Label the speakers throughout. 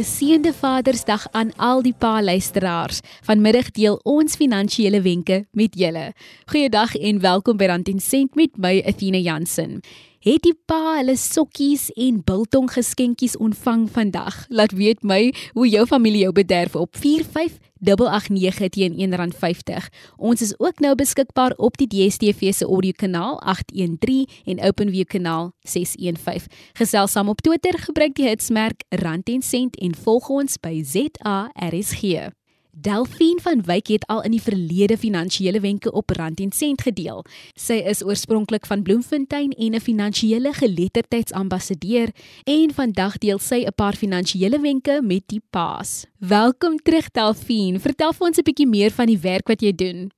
Speaker 1: geseënde Vadersdag aan al die pa luisteraars. Vanmiddag deel ons finansiële wenke met julle. Goeiedag en welkom by Rand en Sent met my Athena Jansen. Het die pa hulle sokkies en biltong geskenkies ontvang vandag? Laat weet my hoe jou familie jou bederf op 45889 teen R1.50. Ons is ook nou beskikbaar op die DStv se audio kanaal 813 en OpenView kanaal 615. Gesels saam op Twitter, gebruik die hitsmerk Rand en Sent en volg ons by ZARSG. Delphine van Wyk het al in die verlede finansiële wenke op Rand en Sent gedeel. Sy is oorspronklik van Bloemfontein en 'n finansiële geletterdheidsambassadeur en vandag deel sy 'n paar finansiële wenke met die paas. Welkom terug Delphine. Vertel vir ons 'n bietjie meer van die werk wat jy doen.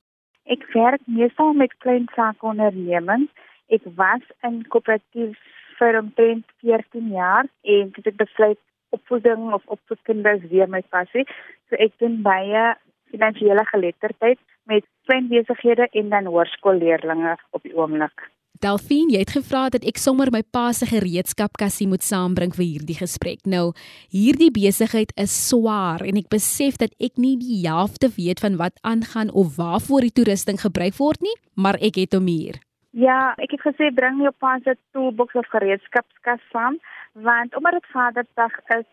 Speaker 2: Ek werk meestal met klein saakondernemings. Ek was in koöperatief vir omtrent 14 jaar en dit het besluit opvoeding of opvoedkinders weer my passie. So ek doen baie finansiële geletterdheid met klein besighede en dan hoërskoolleerdlinge op die oomblik.
Speaker 1: Delphine, jy het gevra dat ek sommer my pa se gereedskapkassie moet saambring vir hierdie gesprek. Nou, hierdie besigheid is swaar en ek besef dat ek nie die helfte weet van wat aangaan of waarvoor die toerusting gebruik word nie, maar ek het hom hier.
Speaker 2: Ja, ek het gesê bring jou pa se toolbox of gereedskapskas saam want omdat dit Vadersdag is,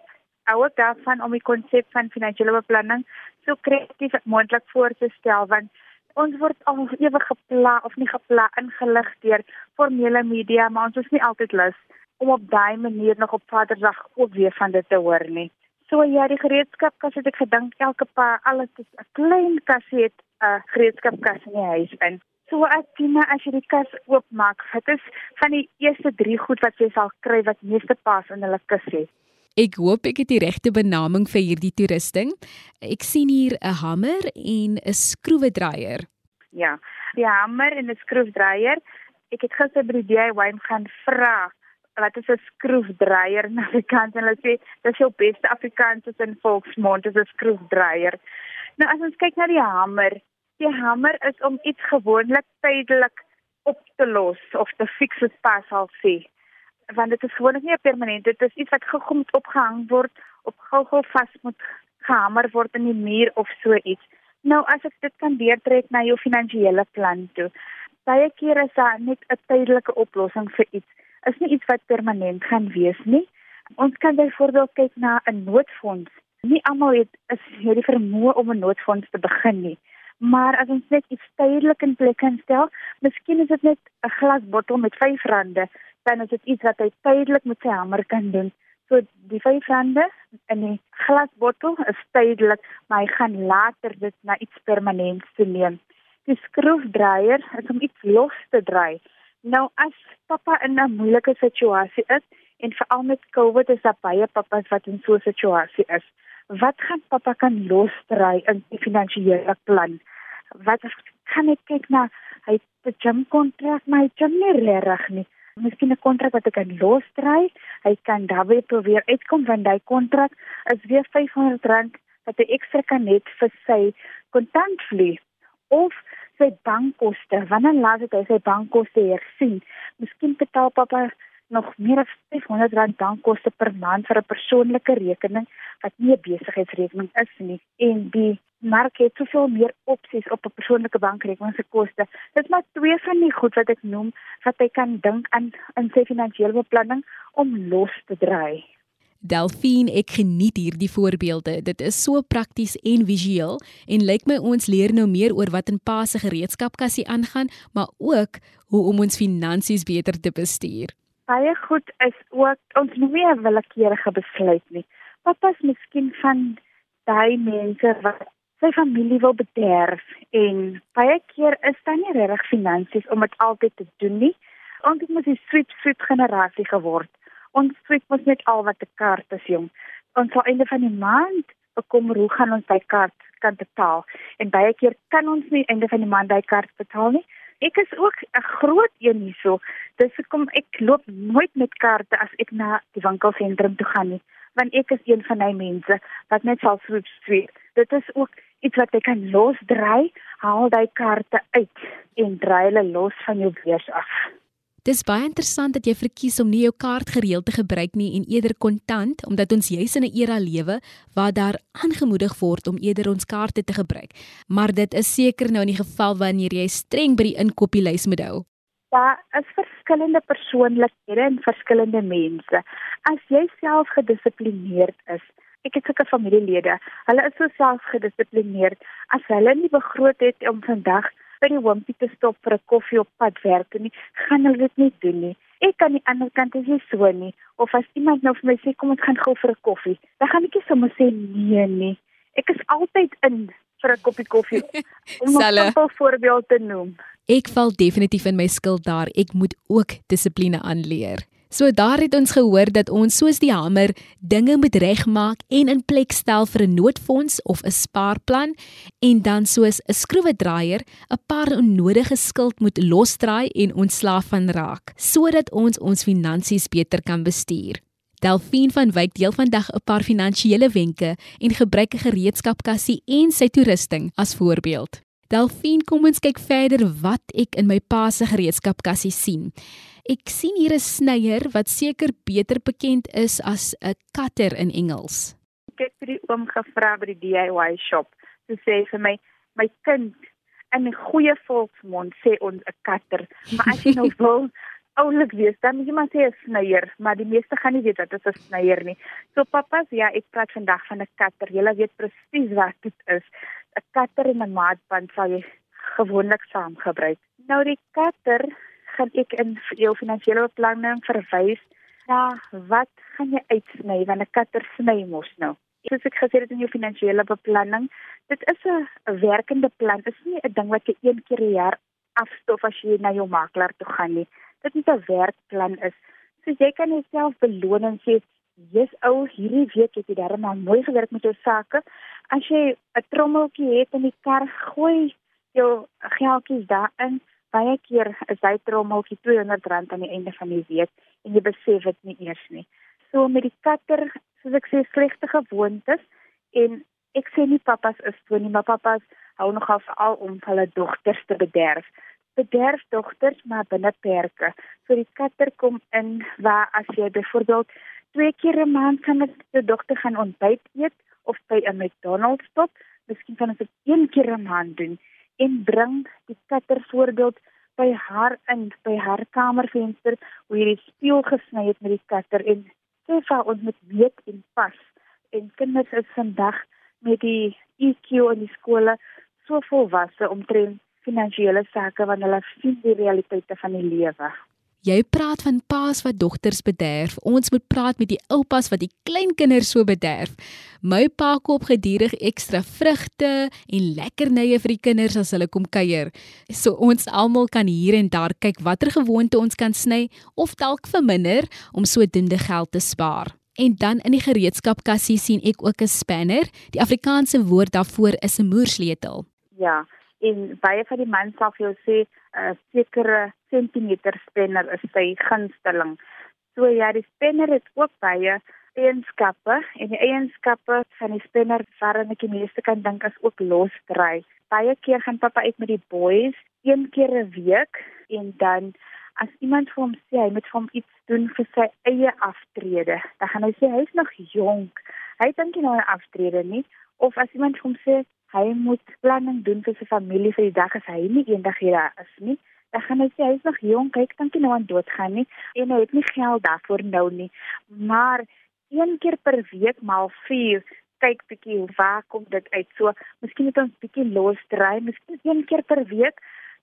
Speaker 2: hou ek daarvan om die konsep van finansiële beplanning so kreatief moontlik voor te stel want ons word al ewig gepla of nie gepla ingelig deur formele media maar ons is nie altyd lus om op daai manier nog op Vadersdag ook weer van dit te hoor nie. So ja, die gereedskapkas het ek gedink elke pa alles is 'n klein kasie het 'n uh, gereedskapkas in die huis in. So as nou as jy die kas oopmaak, dit is van die eerste 3 goed wat jy sal kry wat meeste pas in hulle kus het.
Speaker 1: Ek hoop ek het die regte benaming vir hierdie toerusting. Ek sien hier 'n hamer en 'n skroewedraaier.
Speaker 2: Ja, die hamer en 'n skroewedraaier. Ek het gister by die DIY gaan vra wat is 'n skroewedraaier in Afrikaans en hulle sê dis jou beste Afrikaans in volksmond is 'n skroewedraaier. Nou as ons kyk na die hamer, die hamer is om iets gewoonlik tydelik op te los of te fix het pas al sê. Want dit is gewoonlik nie permanent, dit is iets wat gou moet opgehang word, op gou-gou vas moet gehamer word in die muur of so iets. Nou as ek dit kan deurtrek na jou finansiële plan toe. Baie kere is daar net 'n tydelike oplossing vir iets. Is nie iets wat permanent gaan wees nie. Ons kan byvoorbeeld kyk na 'n noodfonds. Nie almal het is hierdie vermoë om 'n noodfonds te begin nie. Maar as ons net iets tydelik in plek kan stel, miskien is dit net 'n glasbottel met R5, dan is dit iets wat hy tydelik met sy hamer kan doen. So die R5 in die glasbottel is tydelik, maar hy gaan later dit na iets permanents toe neem. Die skroefdraaier is om iets los te draai. Nou as pappa in 'n moeilike situasie is en veral met COVID is daar baie pappas wat in so 'n situasie is wat gaan pappa kan losdry in die finansiële plan? Wat kan ek kyk na hy het 'n gym kontrak, maar hy gym nie reg nie. Miskien 'n kontrak wat ek kan losdry. Hy kan daarby probeer uitkom van daai kontrak is weer R500 wat hy ekstra kan net vir sy kontantvloei of sy bankkoste. Wanneer laat hy sy bankkoste hersien? Miskien betaal pappa nog meer as R500 bankkoste per maand vir 'n persoonlike rekening wat nie 'n besigheidsrekening is nie en die mark het soveel meer opsies op 'n persoonlike bankrekening se koste. Dit is maar twee van die goed wat ek noem wat jy kan dink aan in sy finansiële beplanning om los te draai.
Speaker 1: Delphine, ek geniet hierdie voorbeelde. Dit is so prakties en visueel en lyk my ons leer nou meer oor wat in pa se gereedskapkassie aangaan, maar ook hoe om ons finansies beter te bestuur.
Speaker 2: Baie goed is ook ons nie 'n willekeurige besluit nie papa's miskien van daai mense wat sy familie wil bederf en baie keer is daar nie regtig finansies om dit altyd te doen nie. Ons het mos 'n sweet sweet generasie geword. Ons sweet mos net al wat te kaart is jong. Ons sal einde van die maand bekom hoe gaan ons by kaart kan betaal en baie keer kan ons nie einde van die maand by kaart betaal nie. Ek is ook 'n groot een hierso. Dis hoekom ek loop nooit met kaarte as ek na die winkelsentrum toe gaan nie want ek is een van daai mense wat net sal swoep sweep. Dit is ook iets wat jy kan losdry, haal daai kaarte uit en dry hulle los van jou beurs af.
Speaker 1: Dis baie interessant dat jy verkies om nie jou kaart gereeld te gebruik nie en eerder kontant omdat ons juis in 'n era lewe waar daar aangemoedig word om eerder ons kaarte te gebruik. Maar dit is seker nou in die geval wanneer jy streng by die inkopieslys moet hou.
Speaker 2: Daar is verskillende persoonlikhede en verskillende mense. As jy self gedissiplineerd is, ek het sulke familielede, hulle is so self gedissiplineerd as hulle nie begroot het om vandag by die wimpie te stop vir 'n koffie op pad werk nie, gaan hulle dit nie doen nie. Ek aan die ander kant is nie so nie. Of as iemand nou vir my sê kom ons gaan gou vir 'n koffie, dan gaan ek nie sommer sê nee nie. Ek is altyd in vir 'n koppie koffie om 'n voorbeeld te noem.
Speaker 1: Ek val definitief in my skuld daar. Ek moet ook dissipline aanleer. So daar het ons gehoor dat ons soos die hamer dinge moet regmaak en in plek stel vir 'n noodfonds of 'n spaarplan en dan soos 'n skroewedraaier 'n paar onnodige skuld moet losdraai en ontslaaf van raak sodat ons ons finansies beter kan bestuur. Delphine van Wyk deel vandag 'n paar finansiële wenke en gebruik 'n gereedskapkassie en sy toerusting as voorbeeld. Delphine, kom ons kyk verder wat ek in my pa se gereedskapkassie sien. Ek sien hier 'n snyer wat seker beter bekend is as 'n cutter in Engels.
Speaker 2: Ek het vir die oom gevra by die DIY shop. Sy sê vir my, my kind, in 'n goeie volksmond sê ons 'n cutter, maar as jy nou wil oulik wees, dan moet jy maar sê 'n snyer, maar die meeste gaan nie weet wat dit is 'n snyer nie. So pappas, ja, ek praat vandag van 'n cutter. Jy weet presies wat dit is. 'n Cutter en 'n maatband sal jy gewoonlik saam gebruik. Nou die cutter gaan ek in jou finansiële beplanning verwys na wat gaan jy uitsny wanneer 'n katter sny mos nou. Soos ek gesê het in jou finansiële beplanning, dit is 'n werkende plan. Dit is nie 'n ding wat jy een keer per jaar afstof as jy na jou makelaar toe gaan nie. Dit is 'n werkplan is. So jy kan jouself beloon en sê, "Jy's ou, hierdie week het jy darem mooi gewerk met jou sake." As jy 'n trommeltjie het in die kar, gooi jou geldjies daarin baie keer is hy trommeltjie R200 aan die einde van die week en jy besef dit nie eers nie. So met die katter, soos ek sê, slegte gewoontes en ek sê nie pappas is so nie, maar pappas hou nogal veral om hulle dogters te bederf. Bederf dogters maar binne perke. So die katter kom in waar as jy byvoorbeeld twee keer 'n maand gaan met jou dogter gaan ontbyt eet of by 'n McDonald's stop, miskien kan ons dit een keer 'n maand doen en bring die katter voorbeeld by haar in by haar kamervenster hoe hierdie spieël gesny het met die katter en sê vir ons met weet en pas en kinders is vandag met die EQ in die skole so volwasse omtrent finansiële sake wanneer hulle sien die realiteite van die lewe.
Speaker 1: Jy praat van paas wat dogters bederf. Ons moet praat met die oupas wat die kleinkinders so bederf. My pa koop gedurig ekstra vrugte en lekkernye vir die kinders as hulle kom kuier. So ons almal kan hier en daar kyk watter gewoonte ons kan sny of dalk verminder om sodoende geld te spaar. En dan in die gereedskapkassie sien ek ook 'n spanner. Die Afrikaanse woord daarvoor is 'n moersleutel.
Speaker 2: Ja, en baie van die mense sal vir jou sê 'n sekere sentimeter spanner is sy gunsteling. So ja, die spanner het ook baie eienskappe en die eienskappe van die spanner waarna ek die meeste kan dink is ook losdry. Baie keer gaan pappa uit met die boys een keer 'n week en dan as iemand vir hom sê hy moet vir hom iets doen vir sy eie aftrede, dan gaan hy sê hy's nog jonk. Hy dink nie nou aan aftrede nie of as iemand vir hom sê hy moet planning doen vir sy familie vir die dag as hy nie eendag hier is nie. Dan gaan hy sê hy is nog jonk, hy kan nie nou aan doodgaan nie en hy het nie geld daarvoor nou nie. Maar een keer per week maal 4 kyk bietjie waar kom dit uit. So, miskien moet ons bietjie los dry, miskien een keer per week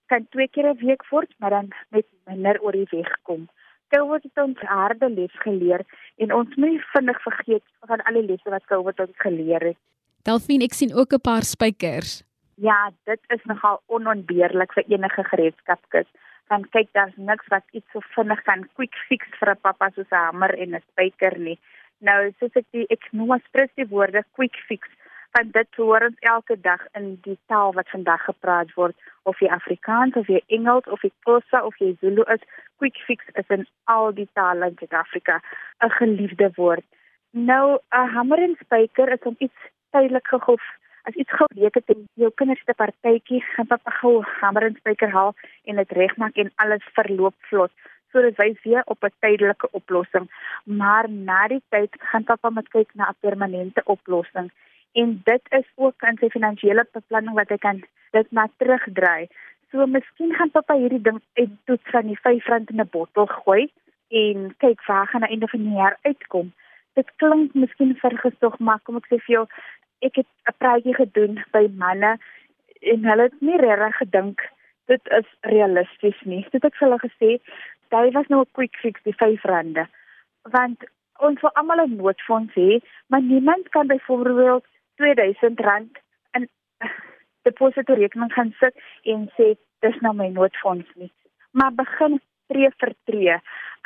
Speaker 2: kan twee keer 'n week word, maar dan met minder oor die weg kom. COVID het ons harde les geleer en ons moet nie vinnig vergeet van al die lesse wat COVID ons geleer het.
Speaker 1: Delphine, ek sien ook 'n paar spykers.
Speaker 2: Ja, dit is nogal onontbeerlik vir enige gereedskapkis. Want kyk, daar's niks wat iets so vinnig kan quick fix vir 'n pappa soos 'n hamer en 'n spyker nie. Nou, soos ek die ek noem as presies die woorde quick fix, want dit hoor ons elke dag in die taal wat vandag gepraat word, of jy Afrikaans of jy Engels of jy Xhosa of jy Zulu is, quick fix is in al die tale in Suid-Afrika 'n geliefde woord. Nou, 'n hamer en spyker is om iets tydelik gehof as iets gebreek het en jou kinders te partytjie gaan papa gou hamer en spyker haal en dit regmaak en alles verloop vlot. So dit wys weer op 'n tydelike oplossing, maar na die tyd gaan pappa met kyk na 'n permanente oplossing. En dit is ook in sy finansiële beplanning wat hy kan dit maar terugdraai. So miskien gaan pappa hierdie ding uit toets van die R5 in 'n bottel gooi en kyk waar gaan aan einde van die jaar uitkom. Dit klink miskien vergesog, maar kom ek sê vir jou, ek het 'n praatjie gedoen by manne en hulle het nie regtig gedink dit is realisties nie. Dit ek vir hulle gesê, daai was nou 'n quick fix die R5. Want ons wil almal 'n noodfonds hê, maar niemand kan byvoorbeeld R2000 in depositorekening gaan sit en sê dis nou my noodfonds nie. Maar begin tree vir tree.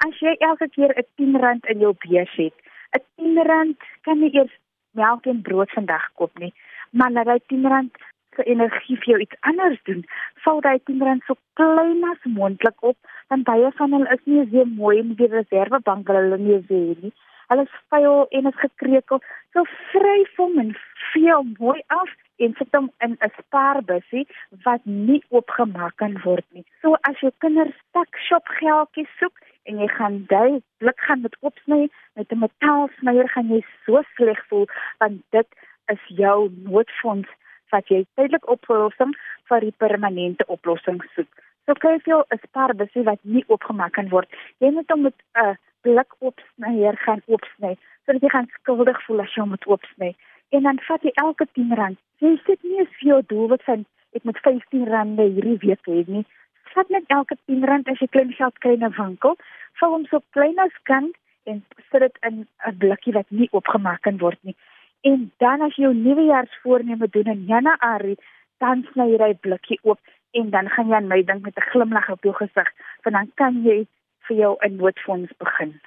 Speaker 2: As jy elke keer 'n R10 in jou beurs het, 'n R10 kan nie eers melk en brood vandag koop nie, maar laat hy R10 se energie vir jou iets anders doen. Val daai R10 so klein as moontlik op, want baie van hulle is nie so mooi met die reservebank wat hulle nie sê nie. Hulle is vuil en is gekrekel. So vryf hom en vee mooi af en sit hom in 'n spaarbusie wat nie oopgemaak kan word nie. So as jou kinders stak shop geldjies soek en jy gaan daai blik gaan met oopsny met 'n metaalsnyer gaan jy so sleg voel want dit is jou noodfonds wat jy tydelik oplossing vir die permanente oplossing soek. So kyk jy 'n spaarbusie wat nie oopgemaak kan word. Jy moet hom met 'n blik oopsnyer gaan oopsny sodat jy gaan skuldig voel as jy hom moet oopsny en dan vat jy elke R10. Jy sit nie eens vir jou doel wat van ek moet R15 hierdie week hê nie. Vat net elke R10 as jy klein geld kry in 'n winkel, vul hom so klein as kan en sit dit in 'n blikkie wat nie oopgemaak kan word nie. En dan as jy jou nuwejaarsvoorneme doen in Januarie, dan sny jy daai blikkie oop en dan gaan jy aan my dink met 'n glimlag op jou gesig, want dan kan jy vir jou 'n noodfonds begin.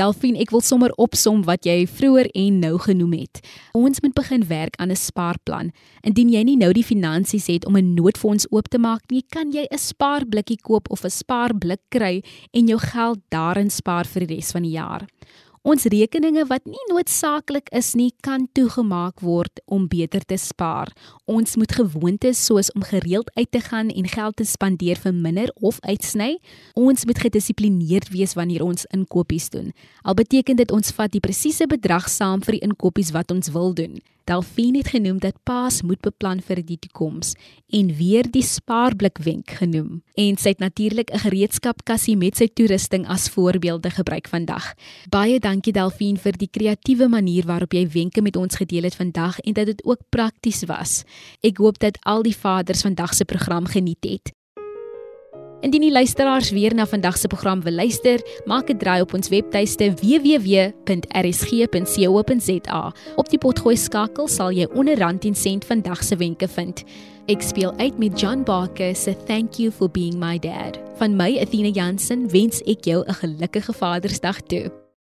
Speaker 1: Delphine, ek wil sommer opsom wat jy vroeër en nou genoem het. Ons moet begin werk aan 'n spaarplan. Indien jy nie nou die finansies het om 'n noodfonds oop te maak nie, kan jy 'n spaarblikkie koop of 'n spaarblik kry en jou geld daarin spaar vir die res van die jaar. Ons rekeninge wat nie noodsaaklik is nie, kan toegemaak word om beter te spaar. Ons moet gewoontes soos om gereeld uit te gaan en geld te spandeer verminder of uitsny. Ons moet gedissiplineerd wees wanneer ons inkopies doen. Al beteken dit ons vat die presiese bedrag saam vir die inkopies wat ons wil doen. Delphine het genoem dat paas moet beplan vir die toekoms en weer die spaarblik wenk genoem. En sy het natuurlik 'n gereedskapkassie met sy toerusting as voorbeelde gebruik vandag. Baie dankie Delphine vir die kreatiewe manier waarop jy wenke met ons gedeel het vandag en dat dit ook prakties was. Ek hoop dat al die vaders vandag se program geniet het. Indien die luisteraars weer na vandag se program wil luister, maak 'n draai op ons webtuiste www.rsg.co.za. Op die potgooi skakel sal jy onderrand en sent vandag se wenke vind. Ek speel uit met John Barker se Thank You for Being My Dad. Van my Athena Jansen wens ek jou 'n gelukkige Vadersdag toe.